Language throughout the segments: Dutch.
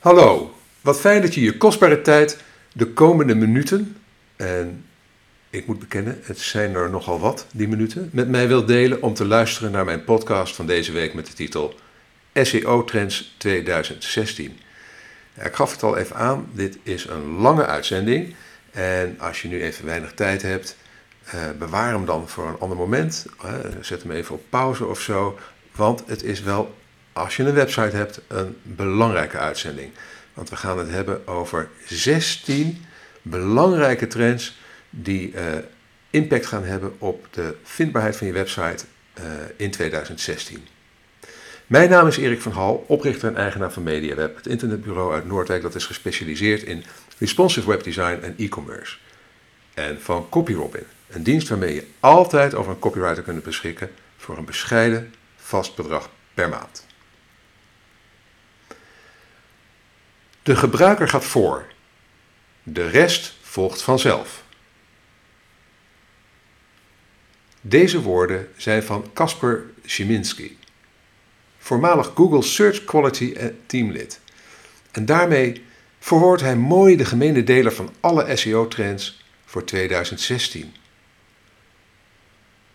Hallo, wat fijn dat je je kostbare tijd de komende minuten, en ik moet bekennen, het zijn er nogal wat, die minuten, met mij wilt delen om te luisteren naar mijn podcast van deze week met de titel SEO Trends 2016. Ja, ik gaf het al even aan, dit is een lange uitzending. En als je nu even weinig tijd hebt, eh, bewaar hem dan voor een ander moment. Zet hem even op pauze of zo. Want het is wel, als je een website hebt, een belangrijke uitzending. Want we gaan het hebben over 16 belangrijke trends die uh, impact gaan hebben op de vindbaarheid van je website uh, in 2016. Mijn naam is Erik van Hal, oprichter en eigenaar van MediaWeb, het internetbureau uit Noordwijk dat is gespecialiseerd in responsive webdesign en e-commerce. En van CopyRobin, een dienst waarmee je altijd over een copywriter kunt beschikken voor een bescheiden vast bedrag per maand. De gebruiker gaat voor. De rest volgt vanzelf. Deze woorden zijn van Kasper Szyminski, voormalig Google Search Quality teamlid. En daarmee verwoordt hij mooi de gemene deler van alle SEO-trends voor 2016.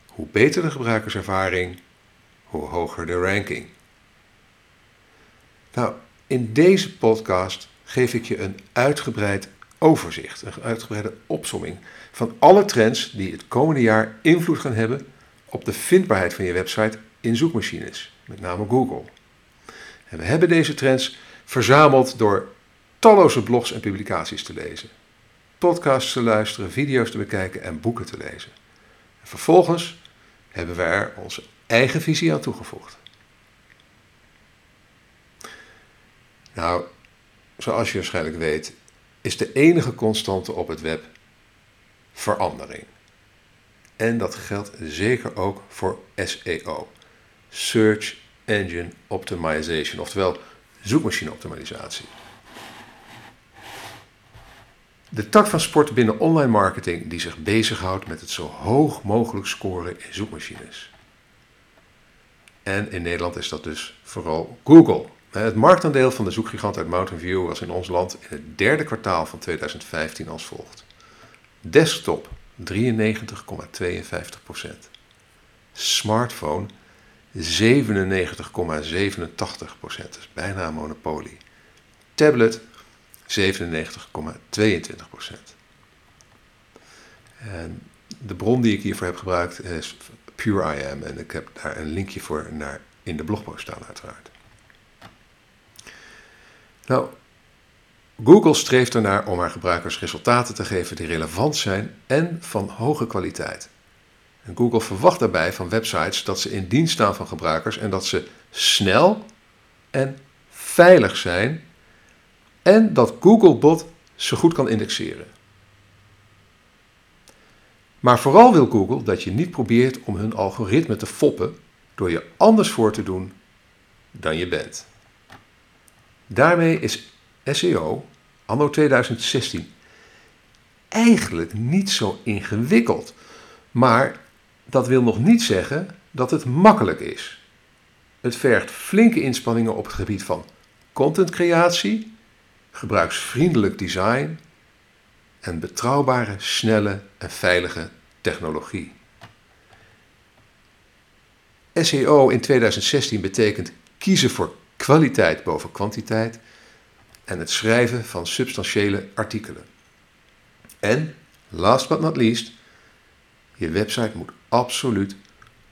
Hoe beter de gebruikerservaring, hoe hoger de ranking. Nou, in deze podcast geef ik je een uitgebreid overzicht, een uitgebreide opsomming van alle trends die het komende jaar invloed gaan hebben op de vindbaarheid van je website in zoekmachines, met name Google. En we hebben deze trends verzameld door talloze blogs en publicaties te lezen, podcasts te luisteren, video's te bekijken en boeken te lezen. En vervolgens hebben we er onze eigen visie aan toegevoegd. Nou, zoals je waarschijnlijk weet, is de enige constante op het web verandering. En dat geldt zeker ook voor SEO, Search Engine Optimization, oftewel zoekmachine optimalisatie. De tak van sport binnen online marketing die zich bezighoudt met het zo hoog mogelijk scoren in zoekmachines. En in Nederland is dat dus vooral Google. Het marktaandeel van de zoekgigant uit Mountain View was in ons land in het derde kwartaal van 2015 als volgt. Desktop 93,52%. Smartphone 97,87%. Dat is bijna een monopolie. Tablet 97,22%. En de bron die ik hiervoor heb gebruikt is Pure IM. En ik heb daar een linkje voor naar in de blogpost staan uiteraard. Nou, Google streeft ernaar om haar gebruikers resultaten te geven die relevant zijn en van hoge kwaliteit. En Google verwacht daarbij van websites dat ze in dienst staan van gebruikers en dat ze snel en veilig zijn en dat Googlebot ze goed kan indexeren. Maar vooral wil Google dat je niet probeert om hun algoritme te foppen door je anders voor te doen dan je bent. Daarmee is SEO anno 2016 eigenlijk niet zo ingewikkeld. Maar dat wil nog niet zeggen dat het makkelijk is. Het vergt flinke inspanningen op het gebied van contentcreatie, gebruiksvriendelijk design en betrouwbare, snelle en veilige technologie. SEO in 2016 betekent kiezen voor kwaliteit boven kwantiteit en het schrijven van substantiële artikelen. En, last but not least, je website moet absoluut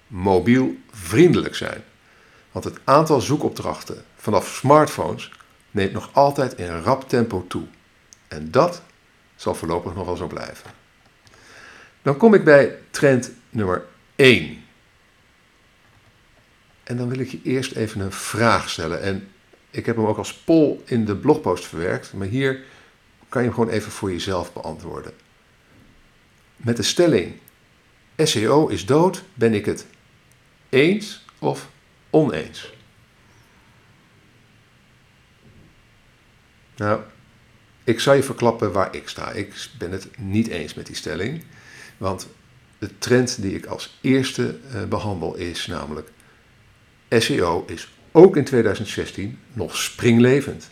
mobiel vriendelijk zijn. Want het aantal zoekopdrachten vanaf smartphones neemt nog altijd in rap tempo toe. En dat zal voorlopig nog wel zo blijven. Dan kom ik bij trend nummer 1. En dan wil ik je eerst even een vraag stellen. En ik heb hem ook als poll in de blogpost verwerkt, maar hier kan je hem gewoon even voor jezelf beantwoorden. Met de stelling: SEO is dood, ben ik het eens of oneens? Nou, ik zal je verklappen waar ik sta. Ik ben het niet eens met die stelling, want de trend die ik als eerste eh, behandel is namelijk SEO is ook in 2016 nog springlevend.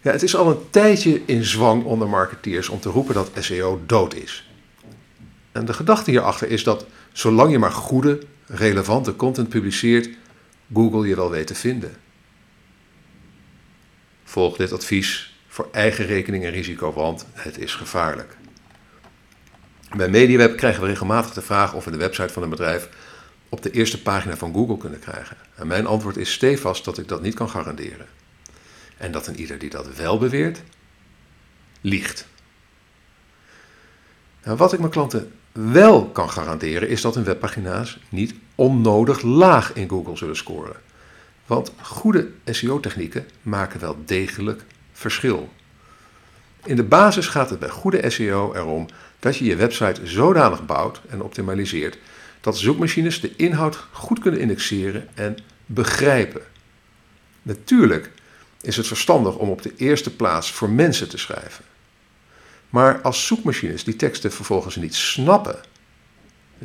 Ja, het is al een tijdje in zwang onder marketeers om te roepen dat SEO dood is. En de gedachte hierachter is dat zolang je maar goede, relevante content publiceert, Google je wel weet te vinden. Volg dit advies voor eigen rekening en risico, want het is gevaarlijk. Bij MediaWeb krijgen we regelmatig de vraag of we de website van een bedrijf op de eerste pagina van Google kunnen krijgen. En mijn antwoord is stevast dat ik dat niet kan garanderen. En dat een ieder die dat wel beweert, liegt. Nou, wat ik mijn klanten wel kan garanderen is dat hun webpagina's niet onnodig laag in Google zullen scoren. Want goede SEO-technieken maken wel degelijk verschil. In de basis gaat het bij goede SEO erom dat je je website zodanig bouwt en optimaliseert dat zoekmachines de inhoud goed kunnen indexeren en begrijpen. Natuurlijk is het verstandig om op de eerste plaats voor mensen te schrijven. Maar als zoekmachines die teksten vervolgens niet snappen,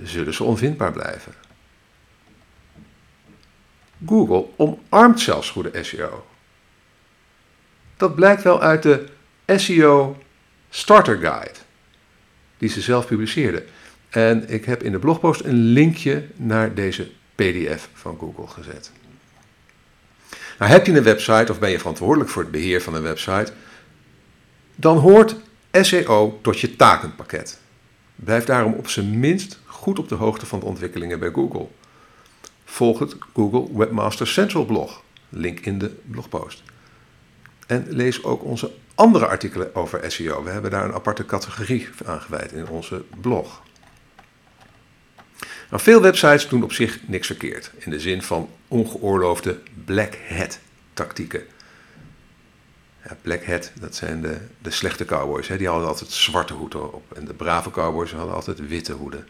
zullen ze onvindbaar blijven. Google omarmt zelfs goede SEO. Dat blijkt wel uit de SEO Starter Guide, die ze zelf publiceerden. En ik heb in de blogpost een linkje naar deze PDF van Google gezet. Nou, heb je een website of ben je verantwoordelijk voor het beheer van een website, dan hoort SEO tot je takenpakket. Blijf daarom op zijn minst goed op de hoogte van de ontwikkelingen bij Google. Volg het Google Webmaster Central blog, link in de blogpost. En lees ook onze andere artikelen over SEO. We hebben daar een aparte categorie aan gewijd in onze blog. Nou, veel websites doen op zich niks verkeerd, in de zin van ongeoorloofde black hat tactieken. Ja, black hat, dat zijn de, de slechte cowboys. Hè. Die hadden altijd zwarte hoeden op. En de brave cowboys hadden altijd witte hoeden.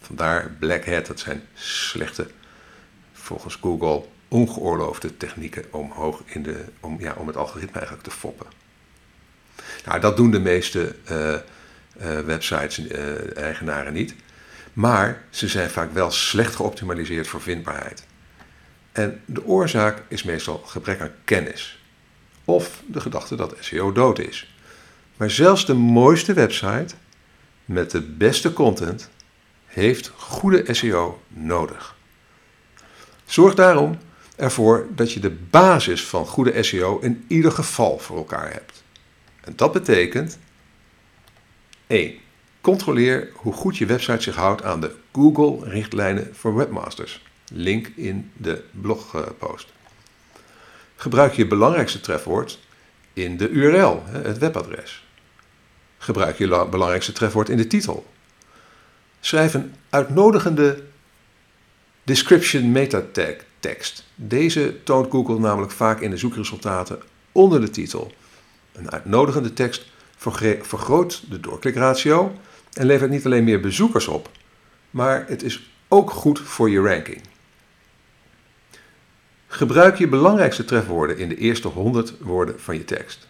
Vandaar black hat, dat zijn slechte, volgens Google, ongeoorloofde technieken om, hoog in de, om, ja, om het algoritme eigenlijk te foppen. Nou, dat doen de meeste uh, uh, websites-eigenaren niet. Maar ze zijn vaak wel slecht geoptimaliseerd voor vindbaarheid. En de oorzaak is meestal gebrek aan kennis. Of de gedachte dat SEO dood is. Maar zelfs de mooiste website met de beste content heeft goede SEO nodig. Zorg daarom ervoor dat je de basis van goede SEO in ieder geval voor elkaar hebt. En dat betekent 1. Controleer hoe goed je website zich houdt aan de Google-richtlijnen voor webmasters. Link in de blogpost. Gebruik je belangrijkste trefwoord in de URL, het webadres. Gebruik je belangrijkste trefwoord in de titel. Schrijf een uitnodigende description meta tag tekst. Deze toont Google namelijk vaak in de zoekresultaten onder de titel. Een uitnodigende tekst vergroot de doorklikratio en levert niet alleen meer bezoekers op, maar het is ook goed voor je ranking. Gebruik je belangrijkste trefwoorden in de eerste 100 woorden van je tekst.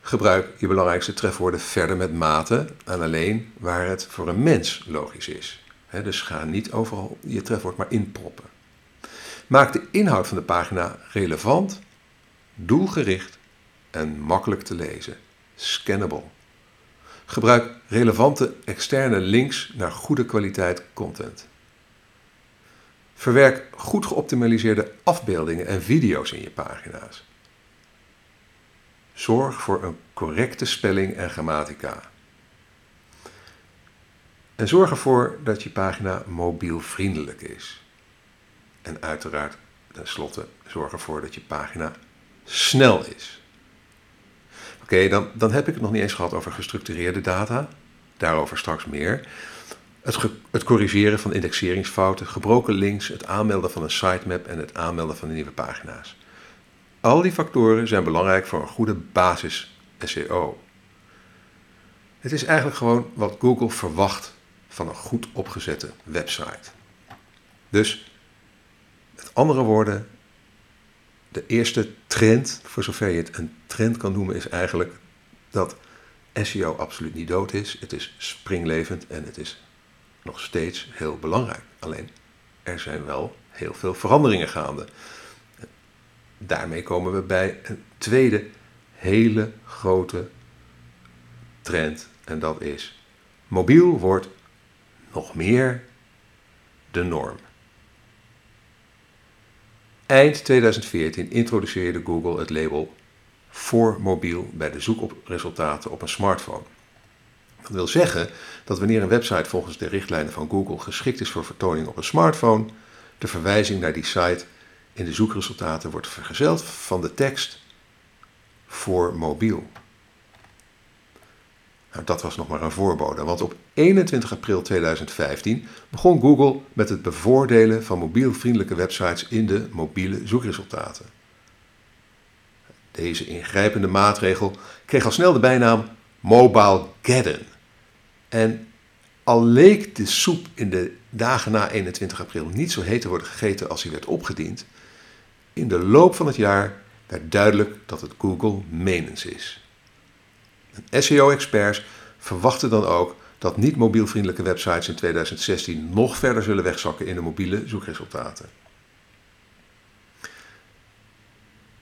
Gebruik je belangrijkste trefwoorden verder met mate en alleen waar het voor een mens logisch is. dus ga niet overal je trefwoord maar inproppen. Maak de inhoud van de pagina relevant, doelgericht en makkelijk te lezen. Scannable. Gebruik relevante externe links naar goede kwaliteit content. Verwerk goed geoptimaliseerde afbeeldingen en video's in je pagina's. Zorg voor een correcte spelling en grammatica. En zorg ervoor dat je pagina mobielvriendelijk is. En uiteraard, tenslotte, zorg ervoor dat je pagina snel is. Oké, dan, dan heb ik het nog niet eens gehad over gestructureerde data. Daarover straks meer. Het, het, corrigeren van indexeringsfouten, gebroken links, het aanmelden van een sitemap en het aanmelden van de nieuwe pagina's. Al die factoren zijn belangrijk voor een goede basis SEO. Het is eigenlijk gewoon wat Google verwacht van een goed opgezette website. Dus, met andere woorden, de eerste trend, voor zover je het een trend kan noemen, is eigenlijk dat SEO absoluut niet dood is. Het is springlevend en het is nog steeds heel belangrijk. Alleen er zijn wel heel veel veranderingen gaande. daarmee komen we bij een tweede hele grote trend. En dat is mobiel wordt nog meer de norm. Eind 2014 introduceerde Google het label voor mobiel bij de zoekresultaten op een smartphone. Dat wil zeggen dat wanneer een website volgens de richtlijnen van Google geschikt is voor vertoning op een smartphone, de verwijzing naar die site in de zoekresultaten wordt vergezeld van de tekst voor mobiel. Nou, dat was nog maar een voorbode, want op 21 april 2015 begon Google met het bevoordelen van mobielvriendelijke websites in de mobiele zoekresultaten. Deze ingrijpende maatregel kreeg al snel de bijnaam Mobile Geddon. En al leek de soep in de dagen na 21 april niet zo heet te worden gegeten als hij werd opgediend, in de loop van het jaar werd duidelijk dat het Google menens is. SEO-experts verwachten dan ook dat niet mobielvriendelijke websites in 2016 nog verder zullen wegzakken in de mobiele zoekresultaten.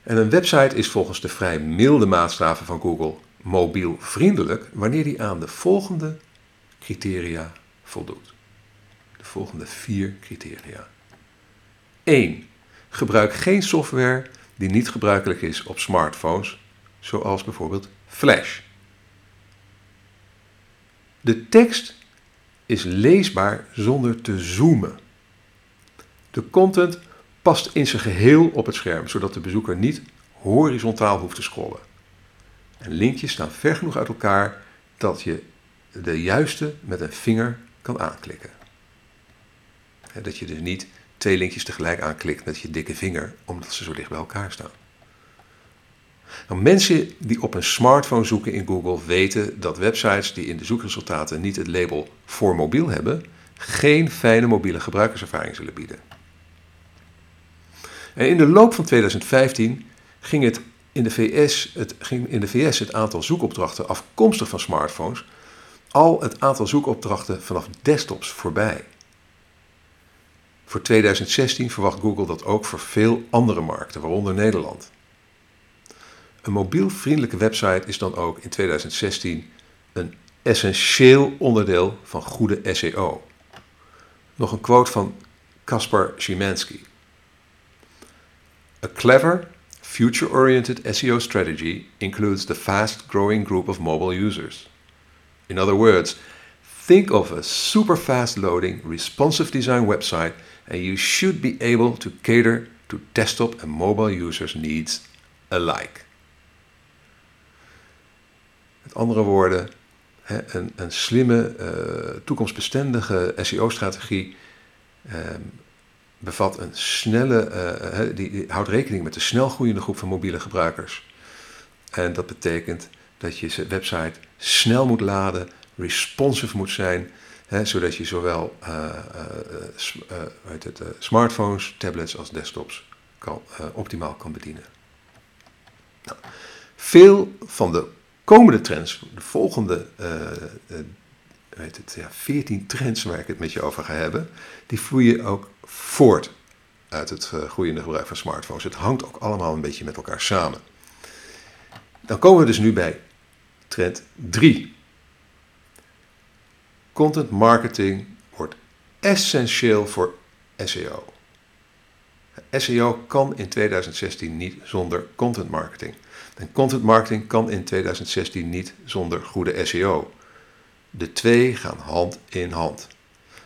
En een website is volgens de vrij milde maatstaven van Google mobielvriendelijk wanneer die aan de volgende criteria voldoet. De volgende vier criteria. 1. Gebruik geen software die niet gebruikelijk is op smartphones, zoals bijvoorbeeld Flash. De tekst is leesbaar zonder te zoomen. De content past in zijn geheel op het scherm, zodat de bezoeker niet horizontaal hoeft te scrollen. En linkjes staan ver genoeg uit elkaar dat je de juiste met een vinger kan aanklikken. Dat je dus niet twee linkjes tegelijk aanklikt met je dikke vinger, omdat ze zo dicht bij elkaar staan. Nou, mensen die op een smartphone zoeken in Google weten dat websites die in de zoekresultaten niet het label voor mobiel hebben, geen fijne mobiele gebruikerservaring zullen bieden. En in de loop van 2015 ging, het in, de VS, het ging in de VS het aantal zoekopdrachten afkomstig van smartphones al het aantal zoekopdrachten vanaf desktops voorbij. Voor 2016 verwacht Google dat ook voor veel andere markten, waaronder Nederland. Een mobielvriendelijke website is dan ook in 2016 een essentieel onderdeel van goede SEO. Nog een quote van Kaspar Szymanski. A clever, future-oriented SEO strategy includes the fast-growing group of mobile users. In other words, think of a super fast loading, responsive design website, and you should be able to cater to desktop and mobile users' needs alike. Met andere woorden, een, een slimme, uh, toekomstbestendige SEO-strategie ehm, bevat een snelle, uh, die, die, houdt rekening met de snel groeiende groep van mobiele gebruikers. En dat betekent dat je website snel moet laden, responsive moet zijn, hè, zodat je zowel uh, het, smartphones, tablets als desktops kan, optimaal kan bedienen. Nou, veel van de komende trends, de volgende weet het, ja, 14 trends waar ik het met je over ga hebben, die vloeien ook voort uit het groeiende gebruik van smartphones. Het hangt ook allemaal een beetje met elkaar samen. Dan komen we dus nu bij trend 3. Content marketing wordt essentieel voor SEO. SEO kan in 2016 niet zonder content marketing. En content marketing kan in 2016 niet zonder goede SEO. De twee gaan hand in hand.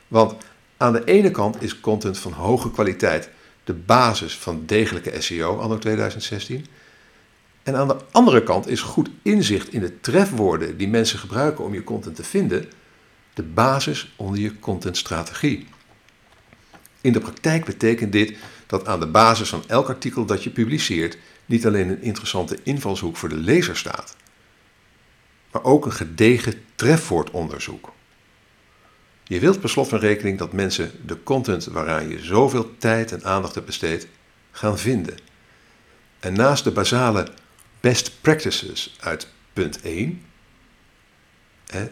Want aan de ene kant is content van hoge kwaliteit de basis van degelijke SEO anno 2016. En aan de andere kant is goed inzicht in de trefwoorden die mensen gebruiken om je content te vinden de basis onder je contentstrategie. In de praktijk betekent dit dat aan de basis van elk artikel dat je publiceert niet alleen een interessante invalshoek voor de lezer staat, maar ook een gedegen trefwoordonderzoek. Je wilt per slot van rekening dat mensen de content waaraan je zoveel tijd en aandacht hebt besteed gaan vinden. En naast de basale best practices uit punt 1, hè,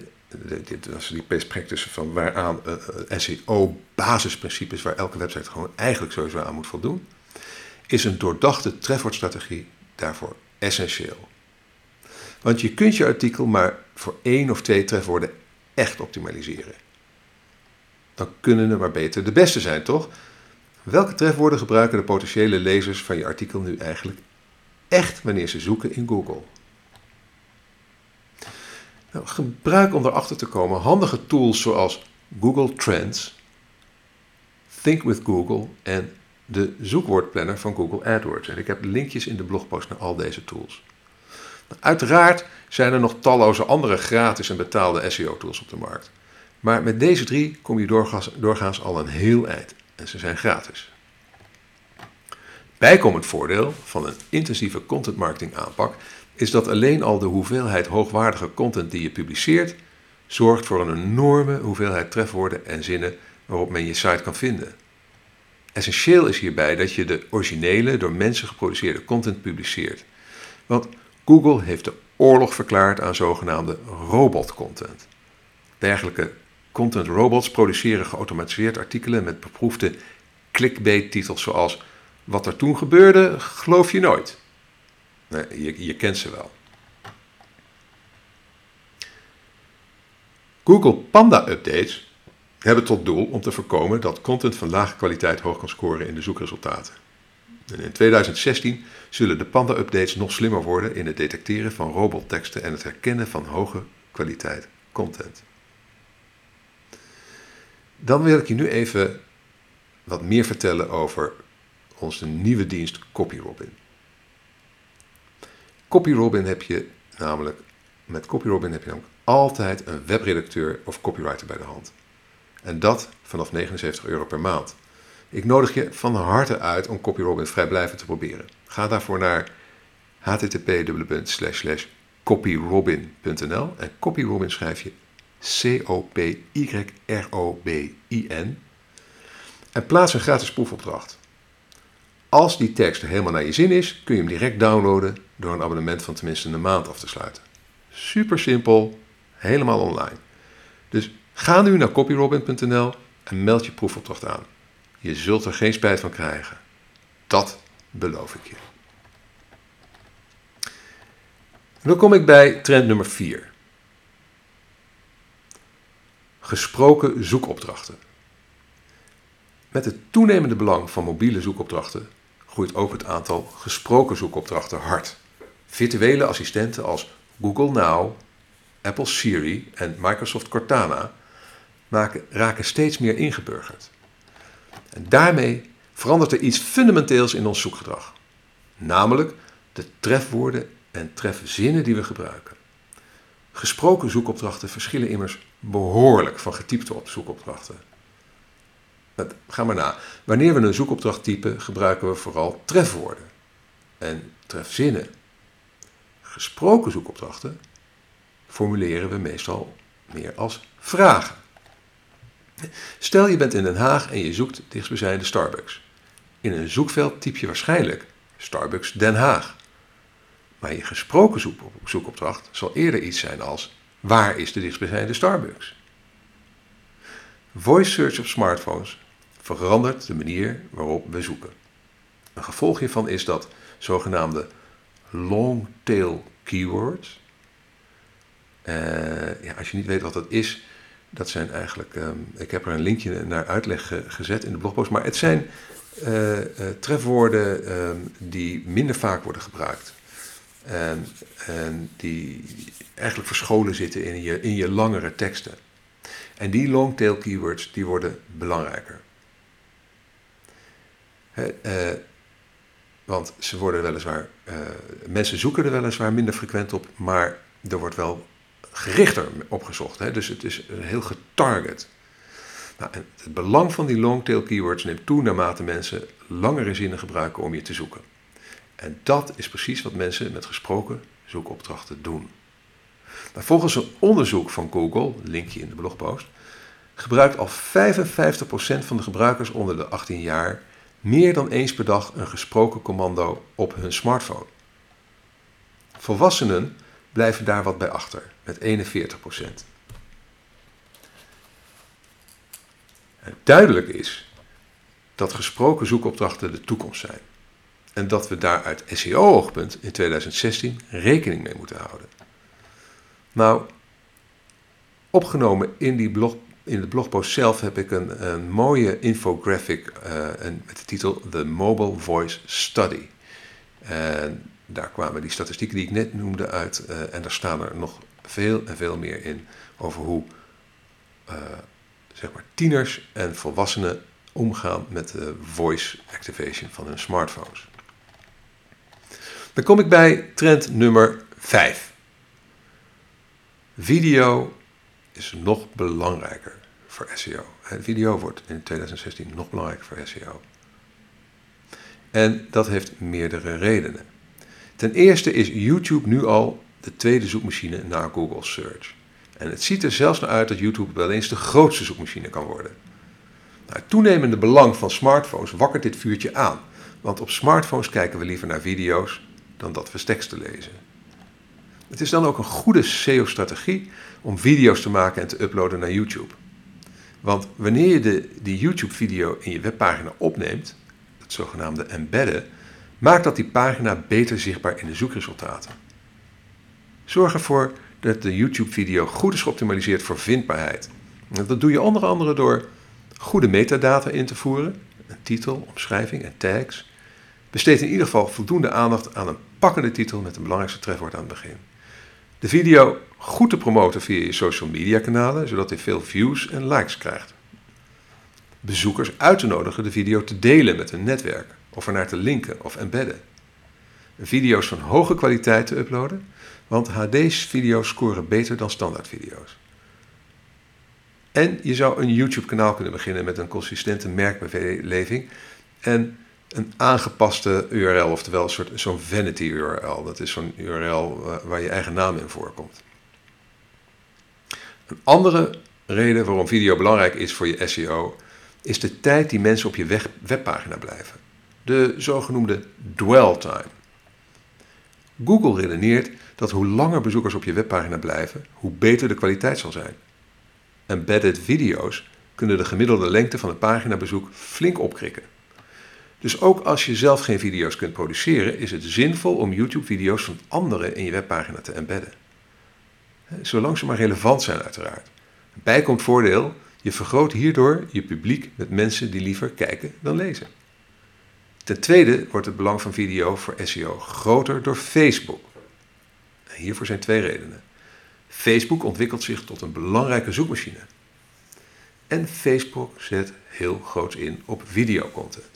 dit was die best practices van waaraan eh, eh, SEO basisprincipes waar elke website gewoon eigenlijk sowieso aan moet voldoen, is een doordachte trefwoordstrategie daarvoor essentieel. Want je kunt je artikel maar voor één of twee trefwoorden echt optimaliseren. Dan kunnen er maar beter de beste zijn, toch? Welke trefwoorden gebruiken de potentiële lezers van je artikel nu eigenlijk echt wanneer ze zoeken in Google? Nou, gebruik om erachter te komen handige tools zoals Google Trends, Think with Google en de zoekwoordplanner van Google AdWords. En ik heb linkjes in de blogpost naar al deze tools. Uiteraard zijn er nog talloze andere gratis en betaalde SEO-tools op de markt. Maar met deze drie kom je doorgaans, doorgaans al een heel eind. En ze zijn gratis. Bijkomend voordeel van een intensieve content marketing aanpak is dat alleen al de hoeveelheid hoogwaardige content die je publiceert zorgt voor een enorme hoeveelheid trefwoorden en zinnen waarop men je site kan vinden. Essentieel is hierbij dat je de originele, door mensen geproduceerde content publiceert. Want Google heeft de oorlog verklaard aan zogenaamde robotcontent. Dergelijke content robots produceren geautomatiseerd artikelen met beproefde clickbait-titels zoals Wat er toen gebeurde, geloof je nooit. Je, je kent ze wel. Google Panda Updates hebben tot doel om te voorkomen dat content van lage kwaliteit hoog kan scoren in de zoekresultaten. En in 2016 zullen de Panda-updates nog slimmer worden in het detecteren van robotteksten en het herkennen van hoge kwaliteit content. Dan wil ik je nu even wat meer vertellen over onze nieuwe dienst CopyRobin. CopyRobin heb je namelijk, met CopyRobin heb je namelijk altijd een webredacteur of copywriter bij de hand. En dat vanaf 79 euro per maand. Ik nodig je van harte uit om CopyRobin vrijblijvend te proberen. Ga daarvoor naar http://copyrobin.nl en CopyRobin schrijf je C-O-P-Y-R-O-B-I-N en plaats een gratis proefopdracht. Als die tekst helemaal naar je zin is, kun je hem direct downloaden door een abonnement van tenminste een maand af te sluiten. Super simpel, helemaal online. Dus ga nu naar copyrobin.nl en meld je proefopdracht aan. Je zult er geen spijt van krijgen. Dat beloof ik je. dan kom ik bij trend nummer 4. Gesproken zoekopdrachten. Met het toenemende belang van mobiele zoekopdrachten groeit ook het aantal gesproken zoekopdrachten hard. Virtuele assistenten als Google Now, Apple Siri en Microsoft Cortana maken, raken steeds meer ingeburgerd. En daarmee verandert er iets fundamenteels in ons zoekgedrag. Namelijk de trefwoorden en trefzinnen die we gebruiken. Gesproken zoekopdrachten verschillen immers behoorlijk van getypte op zoekopdrachten. Ga maar na. Wanneer we een zoekopdracht typen, gebruiken we vooral trefwoorden en trefzinnen. Gesproken zoekopdrachten formuleren we meestal meer als vragen. Stel je bent in Den Haag en je zoekt dichtstbijzijnde Starbucks. In een zoekveld typ je waarschijnlijk Starbucks Den Haag. Maar je gesproken zoekopdracht zal eerder iets zijn als waar is de dichtstbijzijnde Starbucks? Voice search op smartphones verandert de manier waarop we zoeken. Een gevolg hiervan is dat zogenaamde long tail keywords. Uh, ja, als je niet weet wat dat is, dat zijn eigenlijk, ehm, ik heb er een linkje naar uitleg gezet in de blogpost, maar het zijn uh, uh, trefwoorden ehm, die minder vaak worden gebruikt. En, en, die eigenlijk verscholen zitten in je, in je langere teksten. En die longtail keywords die worden belangrijker. uh, want ze worden weliswaar, mensen zoeken er weliswaar minder frequent op, maar er wordt wel gerichter opgezocht. Hè? Dus het is heel getarget. Nou, en het belang van die longtail keywords neemt toe naarmate mensen langere zinnen gebruiken om je te zoeken. En dat is precies wat mensen met gesproken zoekopdrachten doen. Nou, volgens een onderzoek van Google, linkje in de blogpost, gebruikt al 55% van de gebruikers onder de 18 jaar meer dan eens per dag een gesproken commando op hun smartphone. Volwassenen blijven daar wat bij achter, met 41% Duidelijk is dat gesproken zoekopdrachten de toekomst zijn. en dat we daar uit SEO-oogpunt in 2016 rekening mee moeten houden. Nou, opgenomen in, die blog, in de blogpost zelf heb ik een, een mooie infographic uh, met de titel The Mobile Voice Study. En daar kwamen die statistieken die ik net noemde uit uh, en daar staan er nog veel en veel meer in over hoe uh, zeg maar tieners en volwassenen omgaan met de voice activation van hun smartphones. Dan kom ik bij trend nummer 5. Video is nog belangrijker voor SEO. Video wordt in 2016 nog belangrijker voor SEO. En dat heeft meerdere redenen. Ten eerste is YouTube nu al de tweede zoekmachine na Google Search. En het ziet er zelfs naar uit dat YouTube wel eens de grootste zoekmachine kan worden. Nou, het toenemende belang van smartphones wakkert dit vuurtje aan. Want op smartphones kijken we liever naar video's dan dat we teksten lezen. Het is dan ook een goede SEO-strategie om video's te maken en te uploaden naar YouTube. Want wanneer je de, die YouTube-video in je webpagina opneemt, het zogenaamde embedden, maakt dat die pagina beter zichtbaar in de zoekresultaten. Zorg ervoor dat de YouTube-video goed is geoptimaliseerd voor vindbaarheid. Dat doe je onder andere door goede metadata in te voeren, een titel, omschrijving en tags. Besteed in ieder geval voldoende aandacht aan een pakkende titel met een belangrijkste trefwoord aan het begin. De video goed te promoten via je social media kanalen, zodat hij veel views en likes krijgt. Bezoekers uit te nodigen de video te delen met hun netwerk, of er naar te linken of embedden. Video's van hoge kwaliteit te uploaden, want HD-video's scoren beter dan standaardvideo's. En je zou een YouTube-kanaal kunnen beginnen met een consistente merkbeleving en een aangepaste URL, oftewel een soort zo'n vanity URL. Dat is zo'n URL waar je eigen naam in voorkomt. Een andere reden waarom video belangrijk is voor je SEO is de tijd die mensen op je webpagina blijven. De zogenoemde dwell time. Google redeneert dat hoe langer bezoekers op je webpagina blijven, hoe beter de kwaliteit zal zijn. Embedded video's kunnen de gemiddelde lengte van een paginabezoek flink opkrikken. Dus ook als je zelf geen video's kunt produceren, is het zinvol om YouTube-video's van anderen in je webpagina te embedden. Zolang ze maar relevant zijn, uiteraard. Bijkomt voordeel, je vergroot hierdoor je publiek met mensen die liever kijken dan lezen. Ten tweede wordt het belang van video voor SEO groter door Facebook. Hiervoor zijn twee redenen. Facebook ontwikkelt zich tot een belangrijke zoekmachine. En Facebook zet heel groot in op videocontent.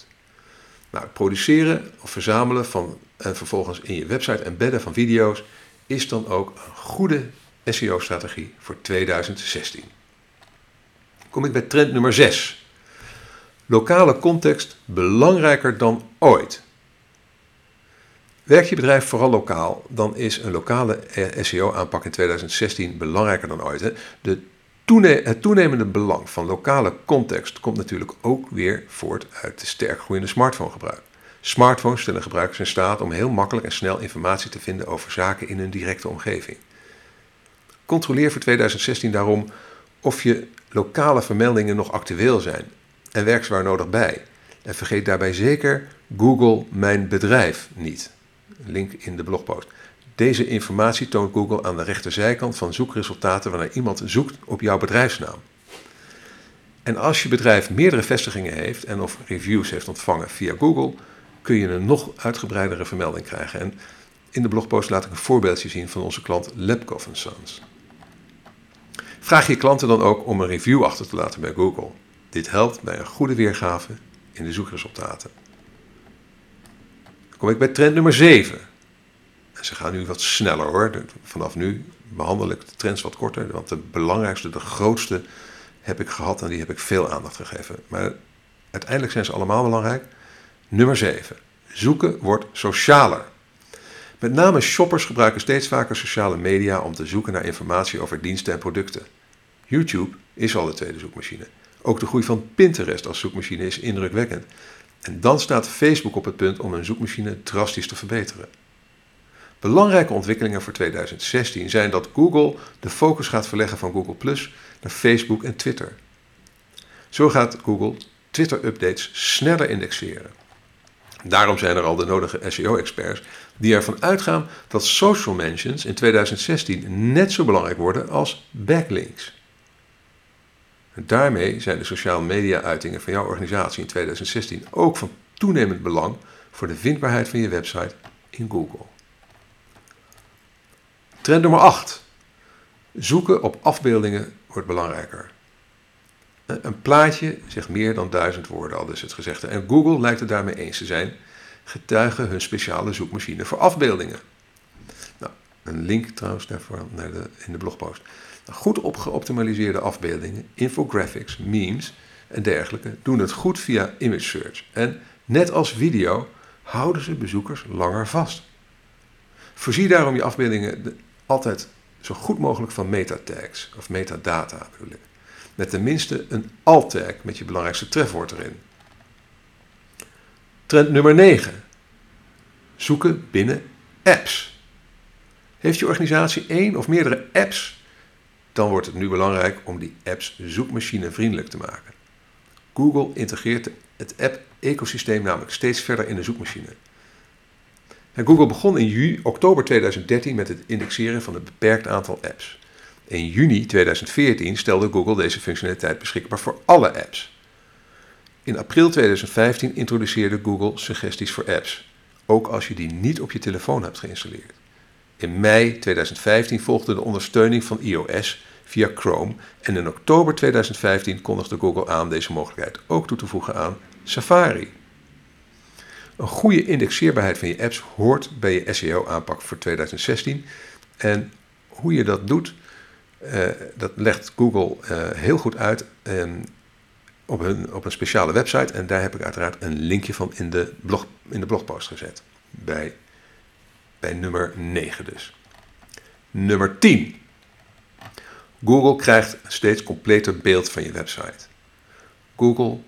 Nou, produceren of verzamelen van en vervolgens in je website embedden van video's is dan ook een goede SEO-strategie voor 2016. Kom ik bij trend nummer 6. Lokale context belangrijker dan ooit. Werkt je bedrijf vooral lokaal, dan is een lokale SEO-aanpak in 2016 belangrijker dan ooit. De het toenemende belang van lokale context komt natuurlijk ook weer voort uit de sterk groeiende smartphonegebruik. Smartphones stellen gebruikers in staat om heel makkelijk en snel informatie te vinden over zaken in hun directe omgeving. Controleer voor 2016 daarom of je lokale vermeldingen nog actueel zijn en werk waar nodig bij. En vergeet daarbij zeker Google Mijn Bedrijf niet. Link in de blogpost. Deze informatie toont Google aan de rechterzijkant van zoekresultaten wanneer iemand zoekt op jouw bedrijfsnaam. En als je bedrijf meerdere vestigingen heeft en of reviews heeft ontvangen via Google, kun je een nog uitgebreidere vermelding krijgen. En in de blogpost laat ik een voorbeeldje zien van onze klant Labcoff Sons. Vraag je klanten dan ook om een review achter te laten bij Google. Dit helpt bij een goede weergave in de zoekresultaten. Dan kom ik bij trend nummer 7. Ze gaan nu wat sneller hoor. Vanaf nu behandel ik de trends wat korter, want de belangrijkste, de grootste heb ik gehad en die heb ik veel aandacht gegeven. Maar uiteindelijk zijn ze allemaal belangrijk. Nummer 7. Zoeken wordt socialer. Met name shoppers gebruiken steeds vaker sociale media om te zoeken naar informatie over diensten en producten. YouTube is al de tweede zoekmachine. Ook de groei van Pinterest als zoekmachine is indrukwekkend. En dan staat Facebook op het punt om hun zoekmachine drastisch te verbeteren. Belangrijke ontwikkelingen voor 2016 zijn dat Google de focus gaat verleggen van Google Plus naar Facebook en Twitter. Zo gaat Google Twitter-updates sneller indexeren. Daarom zijn er al de nodige SEO-experts die ervan uitgaan dat social mentions in 2016 net zo belangrijk worden als backlinks. daarmee zijn de sociale media-uitingen van jouw organisatie in 2016 ook van toenemend belang voor de vindbaarheid van je website in Google. Trend nummer 8. Zoeken op afbeeldingen wordt belangrijker. Een plaatje zegt meer dan duizend woorden, al is het gezegde. En Google lijkt het daarmee eens te zijn, getuigen hun speciale zoekmachine voor afbeeldingen. Nou, een link trouwens daarvoor naar in de blogpost. Nou, goed opgeoptimaliseerde afbeeldingen, infographics, memes en dergelijke doen het goed via image search. En net als video houden ze bezoekers langer vast. Voorzie daarom je afbeeldingen altijd zo goed mogelijk van metatags of metadata bedoel ik. Met tenminste een alt-tag met je belangrijkste trefwoord erin. Trend nummer 9. Zoeken binnen apps. Heeft je organisatie één of meerdere apps? Dan wordt het nu belangrijk om die apps zoekmachinevriendelijk te maken. Google integreert het app-ecosysteem namelijk steeds verder in de zoekmachine. Google begon in juli, oktober 2013 met het indexeren van een beperkt aantal apps. In juni 2014 stelde Google deze functionaliteit beschikbaar voor alle apps. In april 2015 introduceerde Google suggesties voor apps, ook als je die niet op je telefoon hebt geïnstalleerd. In mei 2015 volgde de ondersteuning van iOS via Chrome en in oktober 2015 kondigde Google aan deze mogelijkheid ook toe te voegen aan Safari. Een goede indexeerbaarheid van je apps hoort bij je SEO-aanpak voor 2016 en hoe je dat doet, uh, dat legt Google uh, heel goed uit um, op, hun, op een speciale website. En daar heb ik uiteraard een linkje van in de, blog, in de blogpost gezet. Bij, bij nummer 9 dus. Nummer 10. Google krijgt een steeds completer beeld van je website. Google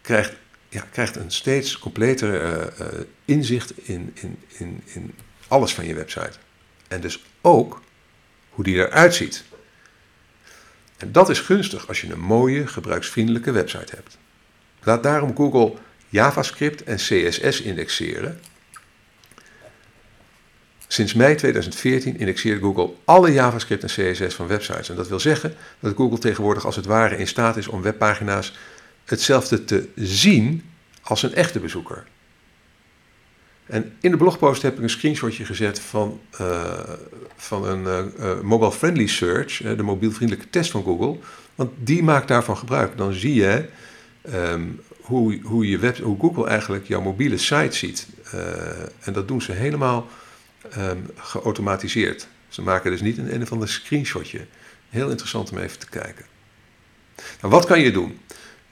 krijgt, ja, krijgt een steeds completer uh, uh, inzicht in, in, in, in alles van je website. En dus ook hoe die eruit ziet. En dat is gunstig als je een mooie, gebruiksvriendelijke website hebt. Laat daarom Google JavaScript en CSS indexeren. Sinds mei 2014 indexeert Google alle JavaScript en CSS van websites. En dat wil zeggen dat Google tegenwoordig als het ware in staat is om webpagina's hetzelfde te zien als een echte bezoeker. En in de blogpost heb ik een screenshotje gezet van, uh, van een uh, mobile friendly search, de mobielvriendelijke test van Google. Want die maakt daarvan gebruik. Dan zie je um, hoe, hoe, je web, hoe Google eigenlijk jouw mobiele site ziet. en dat doen ze helemaal um, geautomatiseerd. Ze maken dus niet een een of ander screenshotje. Heel interessant om even te kijken. Nou, wat kan je doen?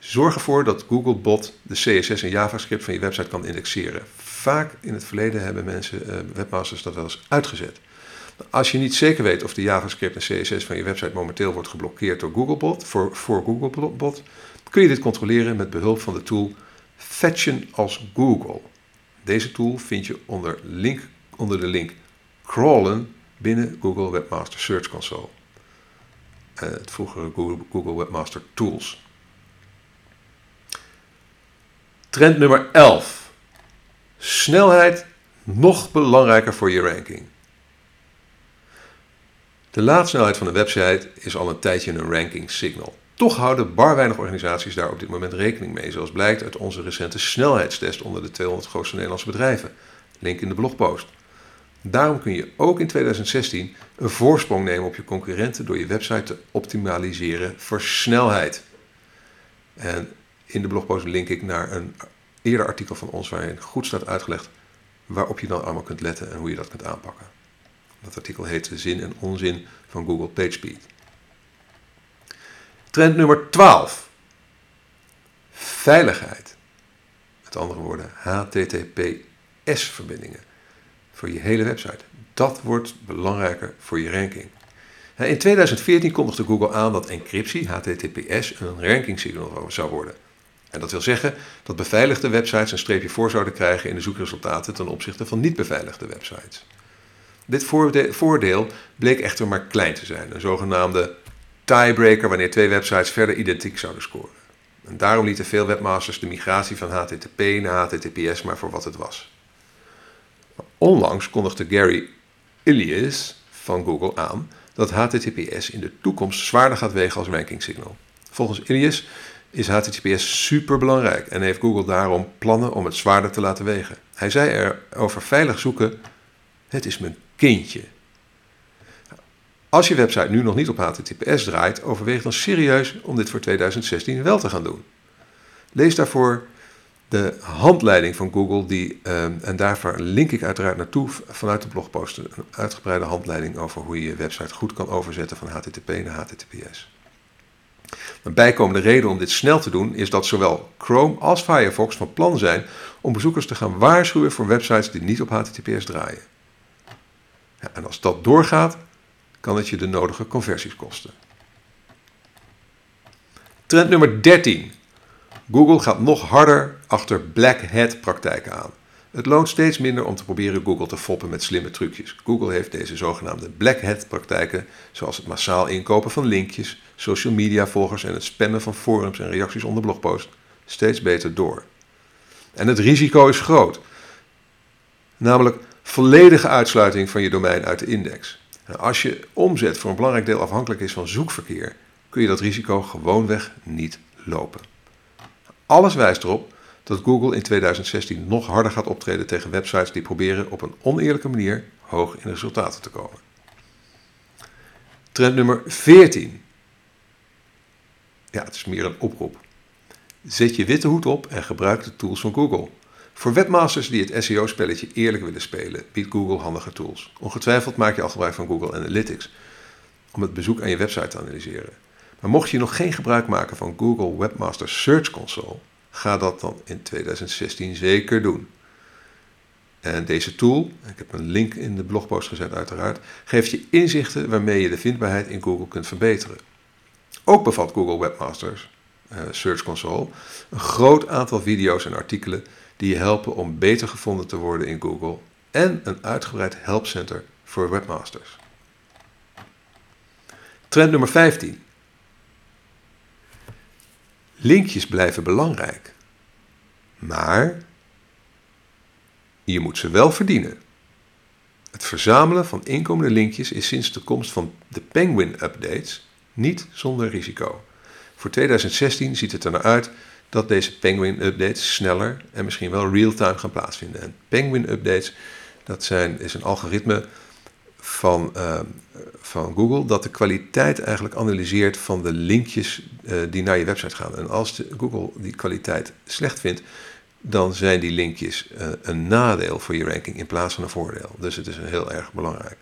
Zorg ervoor dat Googlebot de CSS en JavaScript van je website kan indexeren. Vaak in het verleden hebben mensen, uh, webmasters, dat wel eens uitgezet. Als je niet zeker weet of de JavaScript en CSS van je website momenteel wordt geblokkeerd door Googlebot, voor, voor Googlebot, kun je dit controleren met behulp van de tool Fetchen als Google. Deze tool vind je onder, link, onder de link crawlen binnen Google Webmaster Search Console. Uh, het vroegere Google Webmaster Tools. Trend nummer 11. Snelheid nog belangrijker voor je ranking. De laadsnelheid van een website is al een tijdje een ranking signal. Toch houden bar weinig organisaties daar op dit moment rekening mee, zoals blijkt uit onze recente snelheidstest onder de 200 grootste Nederlandse bedrijven. Link in de blogpost. Daarom kun je ook in 2016 een voorsprong nemen op je concurrenten door je website te optimaliseren voor snelheid. En in de blogpost link ik naar een eerder artikel van ons waarin goed staat uitgelegd waarop je dan allemaal kunt letten en hoe je dat kunt aanpakken. Dat artikel heet Zin en onzin van Google PageSpeed. Trend nummer 12. Veiligheid. Met andere woorden, HTTPS-verbindingen voor je hele website. Dat wordt belangrijker voor je ranking. In 2014 kondigde Google aan dat encryptie, HTTPS, een rankingsignal zou worden. En dat wil zeggen dat beveiligde websites een streepje voor zouden krijgen in de zoekresultaten ten opzichte van niet beveiligde websites. Dit voordeel bleek echter maar klein te zijn, een zogenaamde tiebreaker wanneer twee websites verder identiek zouden scoren. En daarom lieten veel webmasters de migratie van HTTP naar HTTPS maar voor wat het was. Onlangs kondigde Gary Ilias van Google aan dat HTTPS in de toekomst zwaarder gaat wegen als ranking signal. Volgens Ilias is HTTPS superbelangrijk en heeft Google daarom plannen om het zwaarder te laten wegen. Hij zei er over veilig zoeken: Het is mijn kindje. Als je website nu nog niet op HTTPS draait, overweeg dan serieus om dit voor 2016 wel te gaan doen. Lees daarvoor de handleiding van Google, die, ehm, en daarvoor link ik uiteraard naartoe vanuit de blogpost. Een uitgebreide handleiding over hoe je je website goed kan overzetten van HTTP naar HTTPS. Een bijkomende reden om dit snel te doen is dat zowel Chrome als Firefox van plan zijn om bezoekers te gaan waarschuwen voor websites die niet op HTTPS draaien. En als dat doorgaat, kan het je de nodige conversies kosten. Trend nummer 13. Google gaat nog harder achter black hat praktijken aan. Het loont steeds minder om te proberen Google te foppen met slimme trucjes. Google heeft deze zogenaamde black hat praktijken, zoals het massaal inkopen van linkjes, social media volgers en het spammen van forums en reacties onder blogposts, steeds beter door. En het risico is groot. Namelijk volledige uitsluiting van je domein uit de index. als je omzet voor een belangrijk deel afhankelijk is van zoekverkeer, kun je dat risico gewoonweg niet lopen. Alles wijst erop dat Google in 2016 nog harder gaat optreden tegen websites die proberen op een oneerlijke manier hoog in de resultaten te komen. Trend nummer 14. Ja, het is meer een oproep. Zet je witte hoed op en gebruik de tools van Google. Voor webmasters die het SEO-spelletje eerlijk willen spelen, biedt Google handige tools. Ongetwijfeld maak je al gebruik van Google Analytics om het bezoek aan je website te analyseren. Maar mocht je nog geen gebruik maken van Google Webmaster Search Console, ga dat dan in 2016 zeker doen. En deze tool, ik heb een link in de blogpost gezet uiteraard, geeft je inzichten waarmee je de vindbaarheid in Google kunt verbeteren. Ook bevat Google Webmasters uh, Search Console een groot aantal video's en artikelen die je helpen om beter gevonden te worden in Google en een uitgebreid helpcenter voor webmasters. Trend nummer 15. Linkjes blijven belangrijk. Maar je moet ze wel verdienen. Het verzamelen van inkomende linkjes is sinds de komst van de Penguin updates niet zonder risico. Voor 2016 ziet het er naar uit dat deze Penguin updates sneller en misschien wel real-time gaan plaatsvinden. En Penguin updates, dat zijn, is een algoritme van, uh, van Google dat de kwaliteit eigenlijk analyseert van de linkjes uh, die naar je website gaan. En als Google die kwaliteit slecht vindt, dan zijn die linkjes uh, een nadeel voor je ranking in plaats van een voordeel. Dus het is heel erg belangrijk.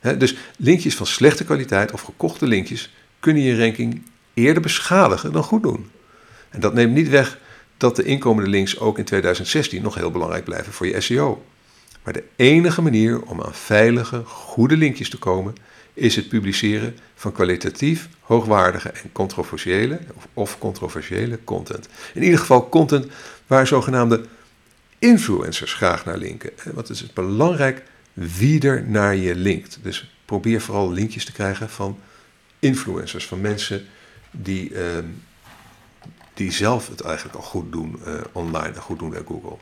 Dus linkjes van slechte kwaliteit of gekochte linkjes kunnen je ranking eerder beschadigen dan goed doen. En dat neemt niet weg dat de inkomende links ook in 2016 nog heel belangrijk blijven voor je SEO. Maar de enige manier om aan veilige, goede linkjes te komen is het publiceren van kwalitatief hoogwaardige en controversiële of, of controversiële content. In ieder geval content waar zogenaamde influencers graag naar linken. Want het is belangrijk wie er naar je linkt. Dus probeer vooral linkjes te krijgen van influencers, van mensen die, ehm, die zelf het eigenlijk al goed doen uh, online en goed doen bij Google.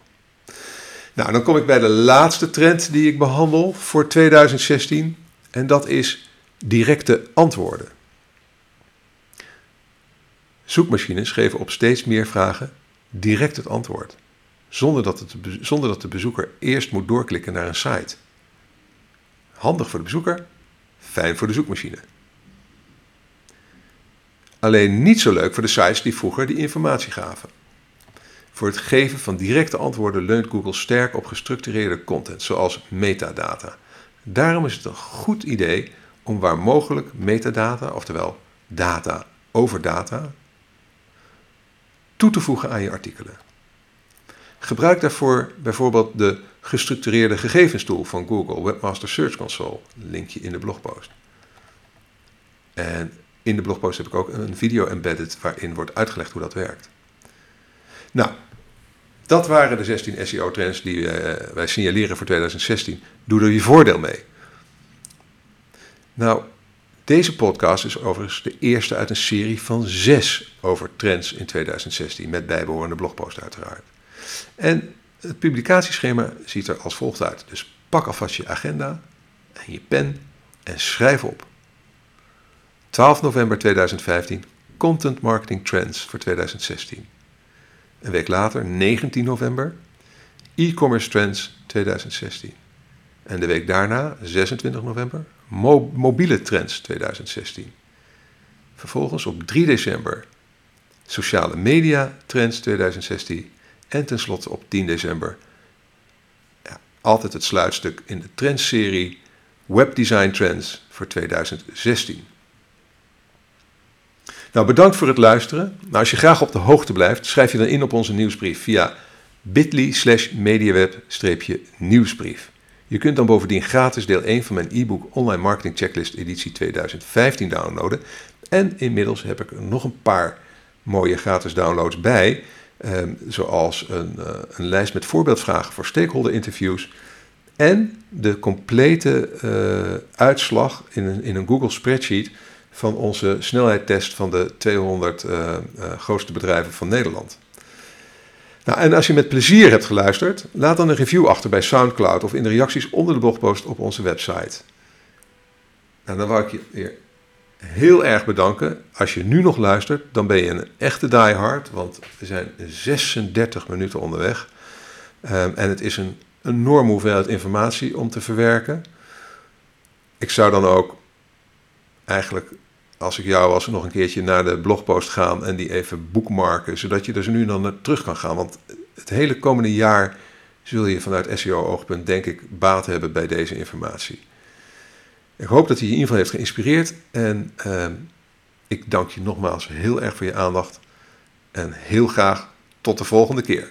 Nou, dan kom ik bij de laatste trend die ik behandel voor 2016. En dat is directe antwoorden. Zoekmachines geven op steeds meer vragen direct het antwoord, zonder dat, het, zonder dat de bezoeker eerst moet doorklikken naar een site. Handig voor de bezoeker, fijn voor de zoekmachine. Alleen niet zo leuk voor de sites die vroeger die informatie gaven. Voor het geven van directe antwoorden leunt Google sterk op gestructureerde content, zoals metadata. Daarom is het een goed idee om waar mogelijk metadata, oftewel data over data, toe te voegen aan je artikelen. Gebruik daarvoor bijvoorbeeld de gestructureerde gegevenstoel van Google Webmaster Search Console, linkje in de blogpost. En in de blogpost heb ik ook een video embedded waarin wordt uitgelegd hoe dat werkt. Nou, dat waren de 16 SEO-trends die uh, wij signaleren voor 2016. Doe er je voordeel mee. Nou, Deze podcast is overigens de eerste uit een serie van zes over trends in 2016, met bijbehorende blogpost uiteraard. En het publicatieschema ziet er als volgt uit. Dus pak alvast je agenda en je pen en schrijf op. 12 november 2015, Content Marketing Trends voor 2016. Een week later, 19 november, E-commerce Trends 2016. En de week daarna, 26 november, mobiele trends 2016. Vervolgens op 3 december, sociale media trends 2016. En tenslotte op 10 december, ja, altijd het sluitstuk in de trendserie Webdesign Trends voor 2016. Nou, bedankt voor het luisteren. Nou, als je graag op de hoogte blijft, schrijf je dan in op onze nieuwsbrief via bit.ly slash mediaweb-nieuwsbrief. Je kunt dan bovendien gratis deel 1 van mijn e-book Online Marketing Checklist editie 2015 downloaden. En inmiddels heb ik er nog een paar mooie gratis downloads bij. Ehm, zoals een, uh, een, lijst met voorbeeldvragen voor stakeholder interviews. En de complete uh, uitslag in een, in een Google spreadsheet van onze snelheidstest van de 200 uh, uh, grootste bedrijven van Nederland. Nou, en als je met plezier hebt geluisterd, laat dan een review achter bij SoundCloud of in de reacties onder de blogpost op onze website. Nou, dan wou ik je weer heel erg bedanken. Als je nu nog luistert, dan ben je een echte diehard, want we zijn 36 minuten onderweg. Um, en het is een enorme hoeveelheid informatie om te verwerken. Ik zou dan ook eigenlijk als ik jou was, nog een keertje naar de blogpost gaan en die even boekmarken, zodat je zo nu dan naar terug kan gaan. Want het hele komende jaar zul je vanuit SEO-oogpunt, denk ik, baat hebben bij deze informatie. Ik hoop dat hij je in ieder geval heeft geïnspireerd en uh, ik dank je nogmaals heel erg voor je aandacht en heel graag tot de volgende keer.